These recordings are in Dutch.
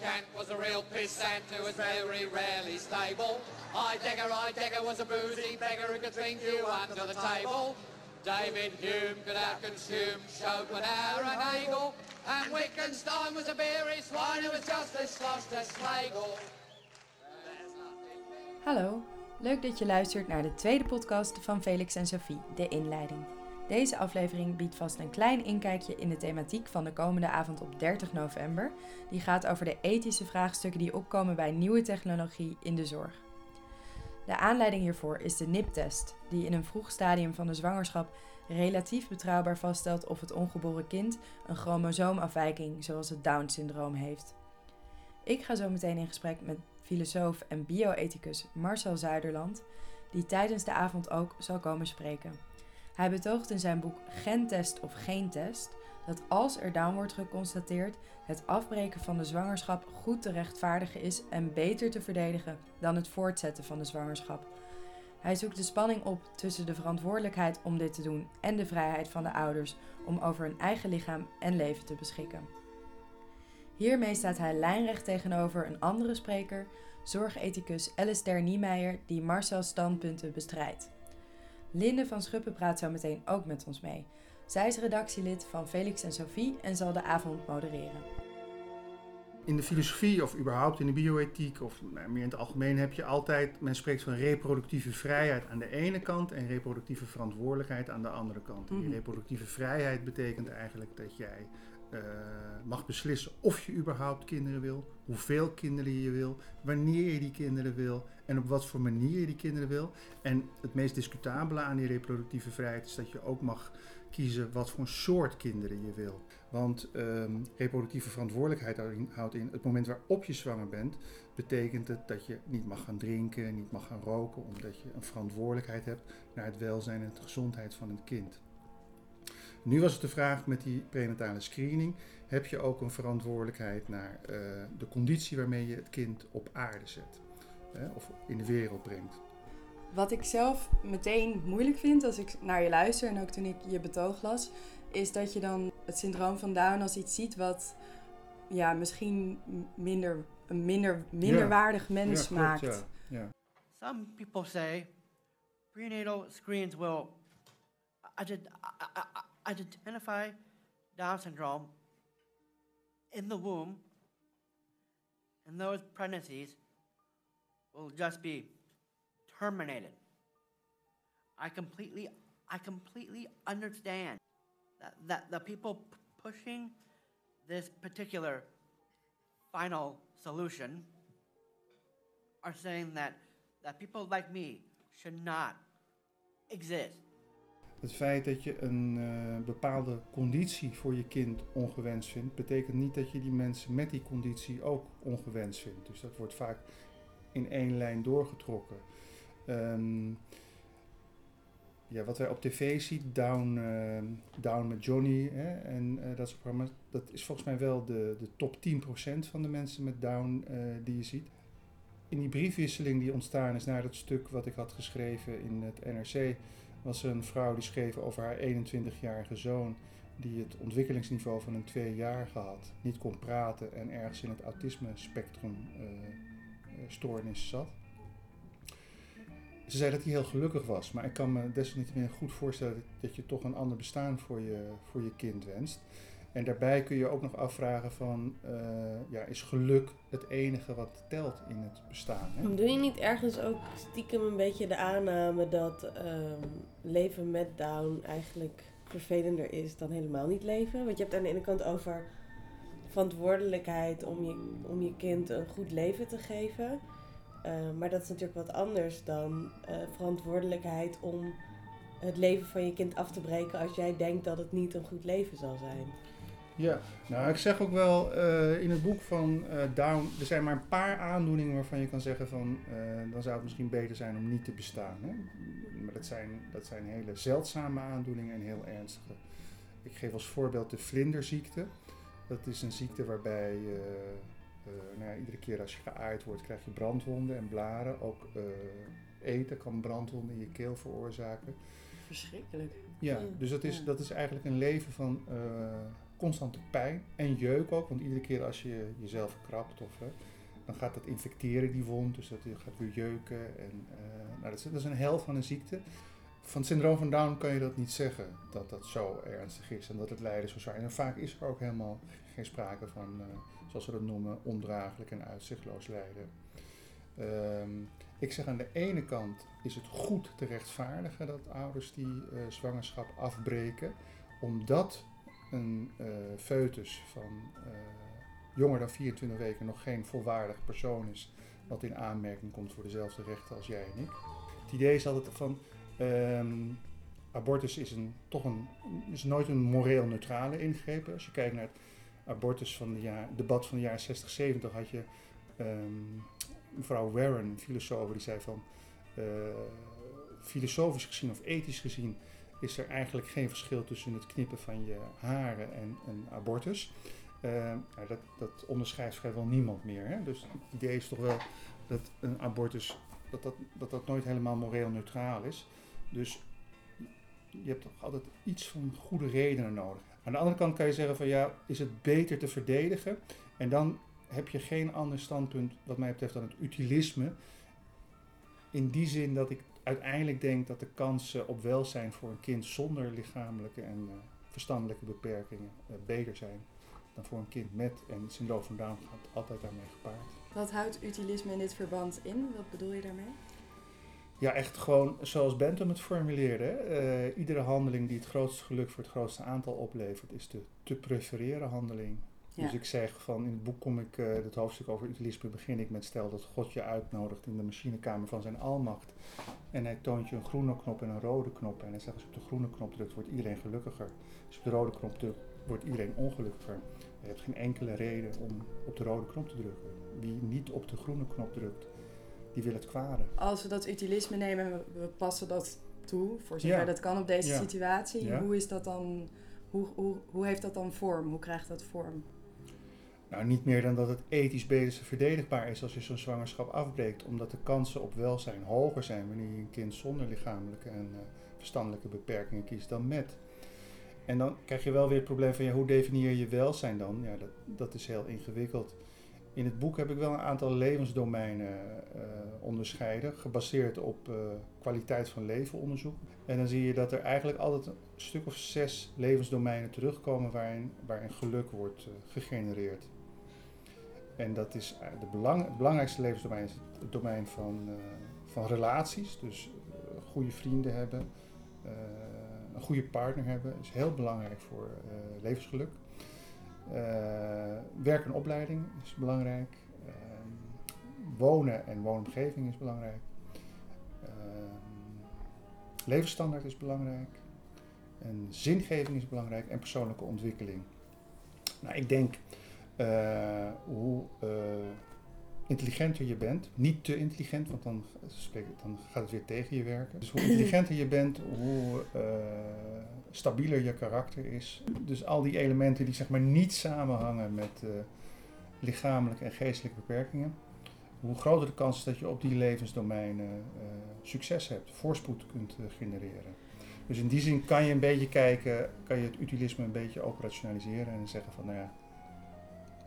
Kant was a real pissant who was very rarely stable. Heidegger, Heidegger was a boozy beggar who could drink you under the table. David Hume could outconsume Schopenhauer and Hegel. And Wittgenstein was a beery swine who was just as sloshed as Schlegel. Hallo, leuk dat je luistert naar de tweede podcast van Felix en Sophie, de inleiding. Deze aflevering biedt vast een klein inkijkje in de thematiek van de komende avond op 30 november. Die gaat over de ethische vraagstukken die opkomen bij nieuwe technologie in de zorg. De aanleiding hiervoor is de NIP-test, die in een vroeg stadium van de zwangerschap relatief betrouwbaar vaststelt of het ongeboren kind een chromosoomafwijking zoals het Down-syndroom heeft. Ik ga zo meteen in gesprek met filosoof en bioethicus Marcel Zuiderland, die tijdens de avond ook zal komen spreken. Hij betoogt in zijn boek Gentest of Geen Test dat als er down wordt geconstateerd, het afbreken van de zwangerschap goed te rechtvaardigen is en beter te verdedigen dan het voortzetten van de zwangerschap. Hij zoekt de spanning op tussen de verantwoordelijkheid om dit te doen en de vrijheid van de ouders om over hun eigen lichaam en leven te beschikken. Hiermee staat hij lijnrecht tegenover een andere spreker, zorgethicus Alistair Niemeyer, die Marcel's standpunten bestrijdt. Linde van Schuppen praat zo meteen ook met ons mee. Zij is redactielid van Felix en Sophie en zal de avond modereren. In de filosofie of überhaupt in de bioethiek of nou, meer in het algemeen heb je altijd, men spreekt van reproductieve vrijheid aan de ene kant en reproductieve verantwoordelijkheid aan de andere kant. En die Mhm. reproductieve vrijheid betekent eigenlijk dat jij eh, mag beslissen of je überhaupt kinderen wil, hoeveel kinderen je wil, wanneer je die kinderen wil en op wat voor manier je die kinderen wil. En het meest discutabele aan die reproductieve vrijheid is dat je ook mag kiezen wat voor soort kinderen je wil. Want ehm, reproductieve verantwoordelijkheid houdt in- houdt in het moment waarop je zwanger bent, betekent het dat je niet mag gaan drinken, niet mag gaan roken, omdat je een verantwoordelijkheid hebt naar het welzijn en de gezondheid van het kind. Nu was het de vraag met die prenatale screening, heb je ook een verantwoordelijkheid naar eh, de conditie waarmee je het kind op aarde zet hè, of in de wereld brengt. Wat ik zelf meteen moeilijk vind als ik naar je luister en ook toen ik je betoog las, is dat je dan het syndroom van Down als iets ziet wat ja, misschien minder, een minder, minderwaardig mens Ja, klopt, maakt. ja, ja. Some people say prenatal screens will I- I- I- identify Down syndrome in the womb, and those pregnancies will just be terminated. I completely, I completely understand that, that the people p- pushing this particular final solution are saying that that people like me should not exist. Het feit dat je een eh, bepaalde conditie voor je kind ongewenst vindt, betekent niet dat je die mensen met die conditie ook ongewenst vindt. Dus dat wordt vaak in één lijn doorgetrokken. Ehm, ja, wat wij op tv zien, Down, eh, Down met Johnny hè, en eh, dat soort programma's, dat is volgens mij wel de, de top 10% van de mensen met Down die je ziet. In die briefwisseling die ontstaan is na dat stuk wat ik had geschreven in het NRC, was een vrouw die schreef over haar 21-jarige zoon die het ontwikkelingsniveau van een tweejarige had, niet kon praten en ergens in het autisme spectrum eh, eh, stoornis zat. Ze zei dat hij heel gelukkig was, maar ik kan me desalniettemin goed voorstellen dat je toch een ander bestaan voor je, voor je kind wenst. En daarbij kun je ook nog afvragen van, eh, ja, is geluk het enige wat telt in het bestaan? Hè? Doe je niet ergens ook stiekem een beetje de aanname dat ehm, leven met Down eigenlijk vervelender is dan helemaal niet leven? Want je hebt aan de ene kant over verantwoordelijkheid om je, om je kind een goed leven te geven. Eh, maar dat is natuurlijk wat anders dan eh, verantwoordelijkheid om het leven van je kind af te breken als jij denkt dat het niet een goed leven zal zijn. Ja, nou ik zeg ook wel eh, in het boek van eh, Down, er zijn maar een paar aandoeningen waarvan je kan zeggen van eh, dan zou het misschien beter zijn om niet te bestaan. Hè? Maar dat zijn, dat zijn hele zeldzame aandoeningen en heel ernstige. Ik geef als voorbeeld de vlinderziekte. Dat is een ziekte waarbij nou ja, iedere keer als je geaaid wordt krijg je brandwonden en blaren. Ook eten kan brandwonden in je keel veroorzaken. Verschrikkelijk. Ja, dus dat is, dat is eigenlijk een leven van, constante pijn en jeuk ook. Want iedere keer als je jezelf krabt, of, hè, dan gaat dat infecteren, die wond. Dus dat gaat weer jeuken. En, eh, nou, dat, is, een hel van een ziekte. Van het syndroom van Down kan je dat niet zeggen, dat dat zo ernstig is en dat het lijden zo zwaar is. En vaak is er ook helemaal geen sprake van, eh, zoals we dat noemen, ondraaglijk en uitzichtloos lijden. Ehm, ik zeg aan de ene kant is het goed te rechtvaardigen dat ouders die eh, zwangerschap afbreken, omdat een uh, foetus van jonger dan 24 weken nog geen volwaardig persoon is, wat in aanmerking komt voor dezelfde rechten als jij en ik. Het idee is altijd van Um, abortus is, een, toch een, is nooit een moreel neutrale ingreep. Als je kijkt naar het abortus van de jaar, debat van de jaren 60, 70 had je um, mevrouw Warren, een filosoof, die zei van uh, filosofisch gezien of ethisch gezien is er eigenlijk geen verschil tussen het knippen van je haren en een abortus. Nou, dat, dat onderscheidt vrijwel niemand meer. Hè? Dus het idee is toch wel dat een abortus dat dat, dat, dat nooit helemaal moreel neutraal is. Dus je hebt toch altijd iets van goede redenen nodig. Aan de andere kant kan je zeggen van ja, is het beter te verdedigen? En dan heb je geen ander standpunt wat mij betreft dan het utilisme. In die zin dat ik uiteindelijk denk dat de kansen op welzijn voor een kind zonder lichamelijke en uh, verstandelijke beperkingen uh, beter zijn dan voor een kind met. En het syndroom van Down gaat altijd daarmee gepaard. Wat houdt utilisme in dit verband in? Wat bedoel je daarmee? Ja, echt gewoon zoals Bentham het formuleerde. Uh, iedere handeling die het grootste geluk voor het grootste aantal oplevert, is de te prefereren handeling. Dus ik zeg van, in het boek kom ik, uh, het hoofdstuk over utilisme, begin ik met stel dat God je uitnodigt in de machinekamer van zijn almacht. En hij toont je een groene knop en een rode knop. En hij zegt, als je op de groene knop drukt, wordt iedereen gelukkiger. Als je op de rode knop drukt, wordt iedereen ongelukkiger. Je hebt geen enkele reden om op de rode knop te drukken. Wie niet op de groene knop drukt, die wil het kwade. Als we dat utilisme nemen, we passen dat toe, voor zover dat kan op deze situatie. Hoe is dat dan, hoe, hoe, hoe heeft dat dan vorm? Hoe krijgt dat vorm? Nou, niet meer dan dat het ethisch beter verdedigbaar is als je zo'n zwangerschap afbreekt. Omdat de kansen op welzijn hoger zijn wanneer je een kind zonder lichamelijke en uh, verstandelijke beperkingen kiest dan met. En dan krijg je wel weer het probleem van ja, hoe definieer je welzijn dan? Ja, dat, dat is heel ingewikkeld. In het boek heb ik wel een aantal levensdomeinen uh, onderscheiden, gebaseerd op uh, kwaliteit van leven onderzoek. En dan zie je dat er eigenlijk altijd een stuk of zes levensdomeinen terugkomen waarin, waarin geluk wordt gegenereerd. En dat is de belang, het belangrijkste levensdomein is het domein van, van relaties, dus goede vrienden hebben, een goede partner hebben, is heel belangrijk voor levensgeluk. Werk en opleiding is belangrijk. Uh, wonen en woonomgeving is belangrijk. Uh, levensstandaard is belangrijk. En zingeving is belangrijk. En persoonlijke ontwikkeling. Nou, ik denk hoe intelligenter je bent, niet te intelligent, want dan, dan gaat het weer tegen je werken. Dus hoe intelligenter je bent, hoe uh, stabieler je karakter is. Dus al die elementen die zeg maar niet samenhangen met uh, lichamelijke en geestelijke beperkingen, hoe groter de kans is dat je op die levensdomeinen uh, succes hebt, voorspoed kunt genereren. Dus in die zin kan je een beetje kijken, kan je het utilisme een beetje operationaliseren en zeggen van nou ja,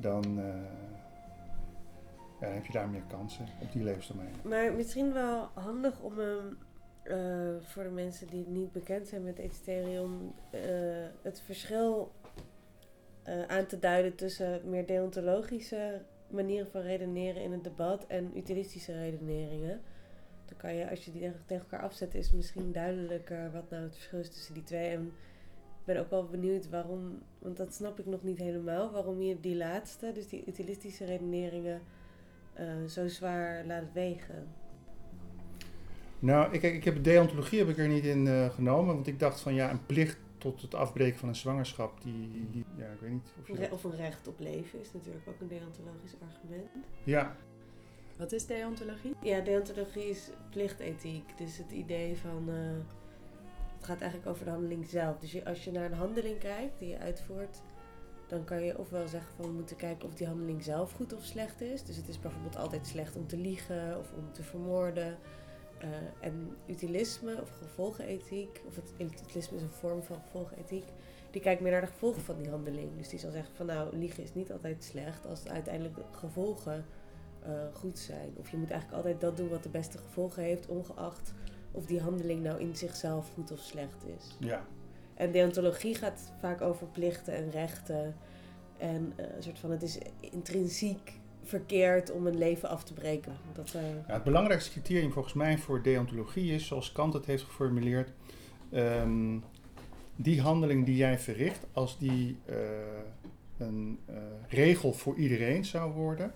dan ja, dan heb je daar meer kansen op die levensdomein. Maar misschien wel handig om uh, voor de mensen die niet bekend zijn met Ethereum, uh, het verschil aan te duiden tussen meer deontologische manieren van redeneren in het debat en utilistische redeneringen. Dan kan je, als je die tegen elkaar afzet, is misschien duidelijker wat nou het verschil is tussen die twee. Ben ook wel benieuwd waarom, want dat snap ik nog niet helemaal, waarom je die laatste, dus die utilistische redeneringen, uh, zo zwaar laat wegen? Nou, ik, ik heb deontologie heb ik er niet in uh, genomen, want ik dacht van ja, een plicht tot het afbreken van een zwangerschap, die, die ja, ik weet niet. Of, je of een recht op leven is natuurlijk ook een deontologisch argument. Ja. Wat is deontologie? Ja, deontologie is plichtethiek. Dus het idee van, uh, het gaat eigenlijk over de handeling zelf. Dus als je naar een handeling kijkt die je uitvoert, dan kan je ofwel zeggen van we moeten kijken of die handeling zelf goed of slecht is. Dus het is bijvoorbeeld altijd slecht om te liegen of om te vermoorden. Uh, en utilisme of gevolgenethiek, of het utilisme is een vorm van gevolgenethiek, die kijkt meer naar de gevolgen van die handeling. Dus die zal zeggen van nou, liegen is niet altijd slecht als uiteindelijk de gevolgen uh, goed zijn. Of je moet eigenlijk altijd dat doen wat de beste gevolgen heeft, ongeacht of die handeling nou in zichzelf goed of slecht is. Ja. En deontologie gaat vaak over plichten en rechten. En uh, een soort van, het is intrinsiek verkeerd om een leven af te breken. Dat, uh... ja, het belangrijkste criterium volgens mij voor deontologie is, zoals Kant het heeft geformuleerd, um, die handeling die jij verricht, als die uh, een regel voor iedereen zou worden,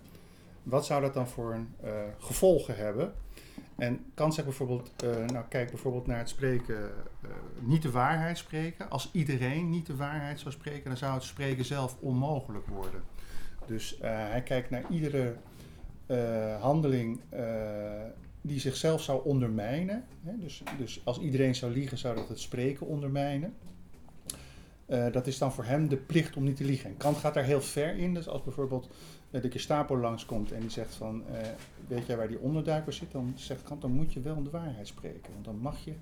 wat zou dat dan voor een gevolgen hebben? En Kant zegt bijvoorbeeld, nou kijk bijvoorbeeld naar het spreken, niet de waarheid spreken. Als iedereen niet de waarheid zou spreken, dan zou het spreken zelf onmogelijk worden. Dus uh, hij kijkt naar iedere handeling die zichzelf zou ondermijnen. Hè? Dus, dus als iedereen zou liegen, zou dat het spreken ondermijnen. Dat is dan voor hem de plicht om niet te liegen. En Kant gaat daar heel ver in. Dus als bijvoorbeeld de Gestapo langskomt en die zegt van... weet jij waar die onderduiker zit? Dan zegt Kant, dan moet je wel de waarheid spreken. Want dan mag je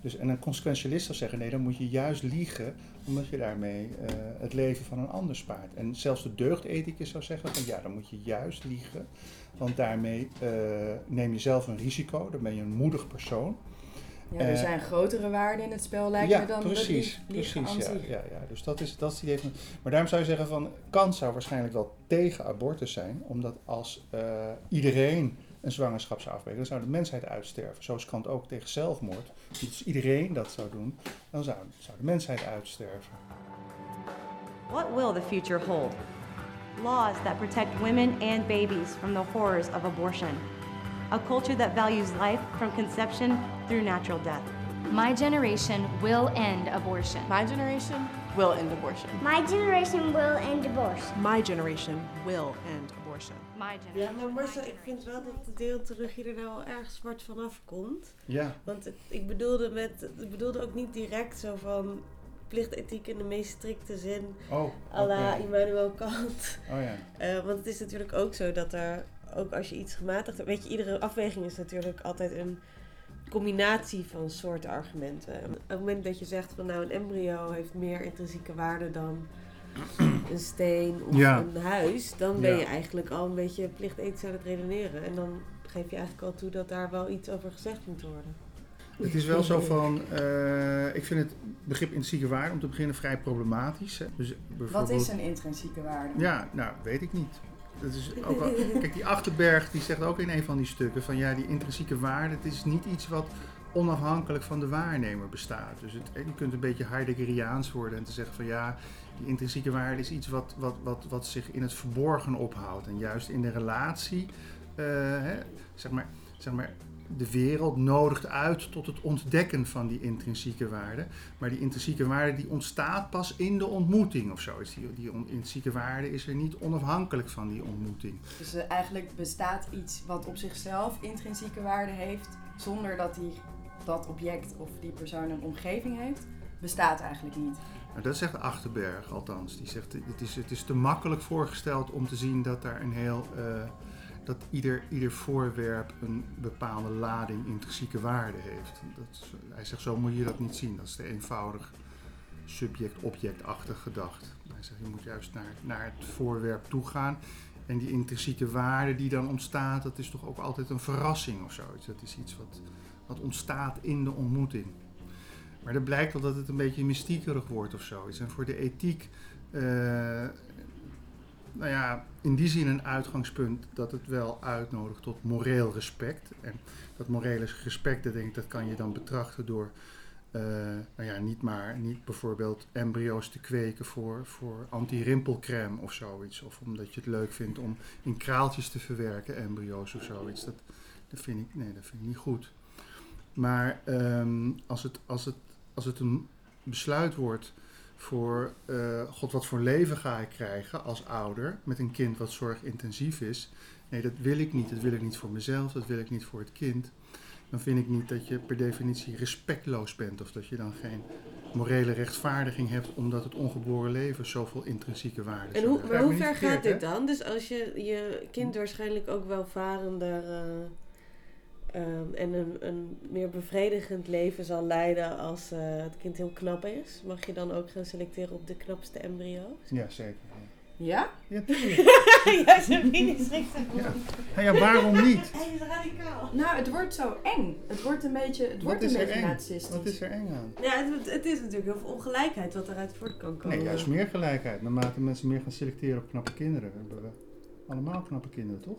dus, en een consequentialist zou zeggen, nee, dan moet je juist liegen, omdat je daarmee het leven van een ander spaart. En zelfs de deugdethicus zou zeggen, van ja, dan moet je juist liegen, want daarmee neem je zelf een risico, dan ben je een moedig persoon. Ja, er uh, zijn grotere waarden in het spel, lijkt ja, me, dan precies, de precies, ja, ja, ja, dus dat is, dat is die heeft, Maar daarom zou je zeggen van, Kant zou waarschijnlijk wel tegen abortus zijn, omdat als iedereen een zwangerschap zou afbreken, dan zou de mensheid uitsterven. Zoals Kant ook tegen zelfmoord. Dus iedereen dat zou doen, dan zou, zou de mensheid uitsterven. What will the future hold? Laws that protect women and babies from the horrors of abortion. A culture that values life from conception through natural death. My generation will end abortion. My generation will end abortion. My generation will end abortion. My generation will end abortion. My Ja, maar Marcel, ik vind wel dat de deontologie er nou wel erg zwart vanaf komt. Ja. Want het, ik, bedoelde met, ik bedoelde ook niet direct zo van plichtethiek in de meest strikte zin. Oh, à la. Immanuel Kant. Oh ja. Eh, want het is natuurlijk ook zo dat er, ook als je iets gematigd hebt, weet je, iedere afweging is natuurlijk altijd een combinatie van soorten argumenten. Op het moment dat je zegt van nou een embryo heeft meer intrinsieke waarde dan een steen of Ja. een huis, dan ben Ja. je eigenlijk al een beetje plichtethisch aan het redeneren. En dan geef je eigenlijk al toe dat daar wel iets over gezegd moet worden. Het is wel zo van, eh, ik vind het begrip intrinsieke waarde om te beginnen vrij problematisch. Hè. Dus Wat bijvoorbeeld- is een intrinsieke waarde? Ja, nou, weet ik niet. Dat is kijk, die Achterberg die zegt ook in een van die stukken van ja, die intrinsieke waarde, het is niet iets wat onafhankelijk van de waarnemer bestaat. Dus je kunt een beetje Heideggeriaans worden en te zeggen van ja, die intrinsieke waarde is iets wat, wat, wat, wat zich in het verborgen ophoudt. En juist in de relatie, eh, hè, zeg, maar, zeg maar, de wereld nodigt uit tot het ontdekken van die intrinsieke waarde. Maar die intrinsieke waarde die ontstaat pas in de ontmoeting of zo. Die, die intrinsieke waarde is er niet onafhankelijk van die ontmoeting. Dus eh, eigenlijk bestaat iets wat op zichzelf intrinsieke waarde heeft, zonder dat die, dat object of die persoon een omgeving heeft, bestaat eigenlijk niet. Nou, dat zegt Achterberg althans. Die zegt het is, het is te makkelijk voorgesteld om te zien dat daar een heel. eh, dat ieder, ieder voorwerp een bepaalde lading intrinsieke waarde heeft. Dat, hij zegt zo moet je dat niet zien. Dat is de eenvoudig subject-objectachtig gedacht. Hij zegt je moet juist naar, naar het voorwerp toe gaan. En die intrinsieke waarde die dan ontstaat, dat is toch ook altijd een verrassing of zoiets. Dat is iets wat, wat ontstaat in de ontmoeting. Maar dat blijkt wel dat het een beetje mystiekerig wordt of zoiets. En voor de ethiek, eh, nou ja, in die zin een uitgangspunt dat het wel uitnodigt tot moreel respect. En dat morele respect, dat denk ik, dat kan je dan betrachten door, eh, nou ja, niet maar, niet bijvoorbeeld embryo's te kweken voor, voor anti-rimpelcrème of zoiets. Of omdat je het leuk vindt om in kraaltjes te verwerken, embryo's of zoiets. Dat, dat vind ik, nee, dat vind ik niet goed. Maar ehm, als, het, als, het, als het een besluit wordt voor, eh, god, wat voor leven ga ik krijgen als ouder met een kind wat zorgintensief is. Nee, dat wil ik niet. Dat wil ik niet voor mezelf, dat wil ik niet voor het kind. Dan vind ik niet dat je per definitie respectloos bent of dat je dan geen morele rechtvaardiging hebt omdat het ongeboren leven zoveel intrinsieke waarde En zou hoe, maar hoe ver gaat dit dan? Dus als je je kind waarschijnlijk ook welvarender eh, ehm, en een, een meer bevredigend leven zal leiden als eh, het kind heel knap is, mag je dan ook gaan selecteren op de knapste embryo's? Ja, zeker. Ja? Ja, tuurlijk. ja, Sabine schrikt zich Ja. Ja, ja, waarom niet? Hij is radicaal. Nou, het wordt zo eng. Het wordt een beetje, het Wat wordt is een er beetje eng? nazistisch. Wat is er eng aan? Ja, het, het is natuurlijk heel veel ongelijkheid wat eruit voort kan komen. Nee, juist meer gelijkheid. Naarmate mensen meer gaan selecteren op knappe kinderen, hebben we allemaal knappe kinderen, toch?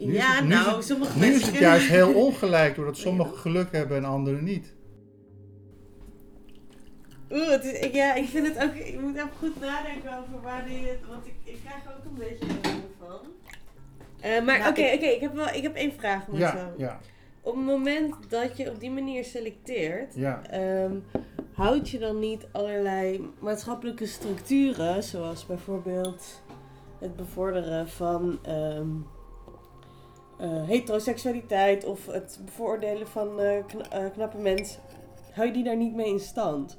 Nu is Ja, het- nu nou, het- sommige Nu mensen is het kunnen- juist heel ongelijk, doordat sommigen geluk hebben en anderen niet. Oeh, het is, ik, ja, ik vind het ook. Ik moet even goed nadenken over waar die. het- Want ik, ik krijg er ook een beetje een van. Eh, maar Nou, oké, ik- oké, ik, heb wel, ik heb één vraag, Marcel. Ja, ja, Op het moment dat je op die manier selecteert, ja. ehm, houd je dan niet allerlei maatschappelijke structuren, zoals bijvoorbeeld het bevorderen van ehm, eh, heteroseksualiteit of het bevoordelen van eh, eh, knappe mensen, hou je die daar niet mee in stand?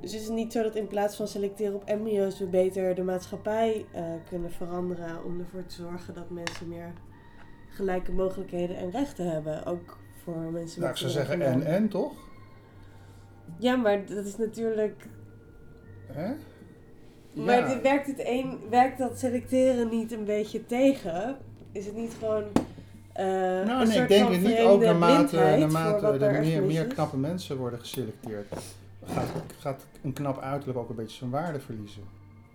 Dus is het niet zo dat in plaats van selecteren op embryo's we beter de maatschappij eh, kunnen veranderen om ervoor te zorgen dat mensen meer gelijke mogelijkheden en rechten hebben, ook voor mensen Nou, met ik zou zeggen en en, toch? Ja, maar dat is natuurlijk. Hè? Maar Ja. werkt, het een, werkt dat selecteren niet een beetje tegen? Is het niet gewoon. Eh Nou, een nee, soort ik denk van het niet. Ook naarmate, er er meer, meer knappe mensen worden geselecteerd, gaat, gaat een knap uiterlijk ook een beetje zijn waarde verliezen.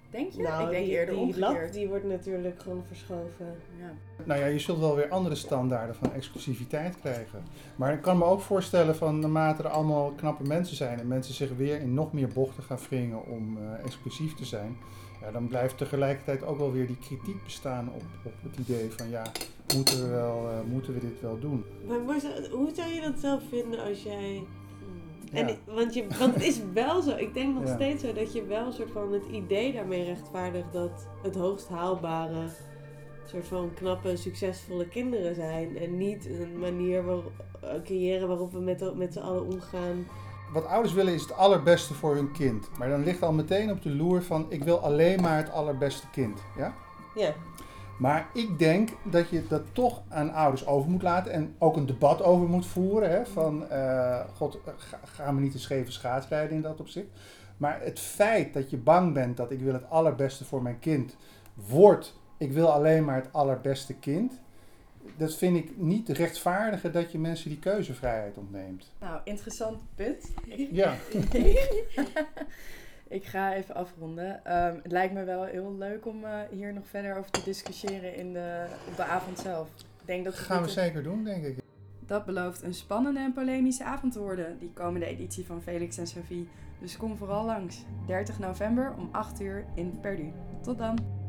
Denk je? Nou, ik denk die, eerder die omgekeerd. die wordt natuurlijk gewoon verschoven. Ja. Nou ja, je zult wel weer andere standaarden van exclusiviteit krijgen. Maar ik kan me ook voorstellen van naarmate er allemaal knappe mensen zijn en mensen zich weer in nog meer bochten gaan wringen om eh, exclusief te zijn, ja, dan blijft tegelijkertijd ook wel weer die kritiek bestaan op, op het idee van ja, moeten we, wel, eh, moeten we dit wel doen? Maar, hoe zou je dat zelf vinden als jij. En, want, je, want het is wel zo, ik denk nog Ja. steeds zo dat je wel een soort van het idee daarmee rechtvaardigt dat het hoogst haalbare soort van knappe, succesvolle kinderen zijn. En niet een manier waar, creëren waarop we met, met z'n allen omgaan. Wat ouders willen is het allerbeste voor hun kind. Maar dan ligt al meteen op de loer van ik wil alleen maar het allerbeste kind. Ja? Ja. Maar ik denk dat je dat toch aan ouders over moet laten en ook een debat over moet voeren. Hè, van, eh, god, ga, gaan we niet een scheve schaatsrijden in dat opzicht. Maar het feit dat je bang bent dat ik wil het allerbeste voor mijn kind, wordt ik wil alleen maar het allerbeste kind. Dat vind ik niet rechtvaardigen dat je mensen die keuzevrijheid ontneemt. Nou, interessant punt. Ja. ik ga even afronden. Ehm, het lijkt me wel heel leuk om eh, hier nog verder over te discussiëren in de, op de avond zelf. Ik denk dat gaan we zeker doen, denk ik. Dat belooft een spannende en polemische avond te worden, die komende editie van Felix en Sophie. Dus kom vooral langs. 30 november om 8 uur in Perdu. Tot dan!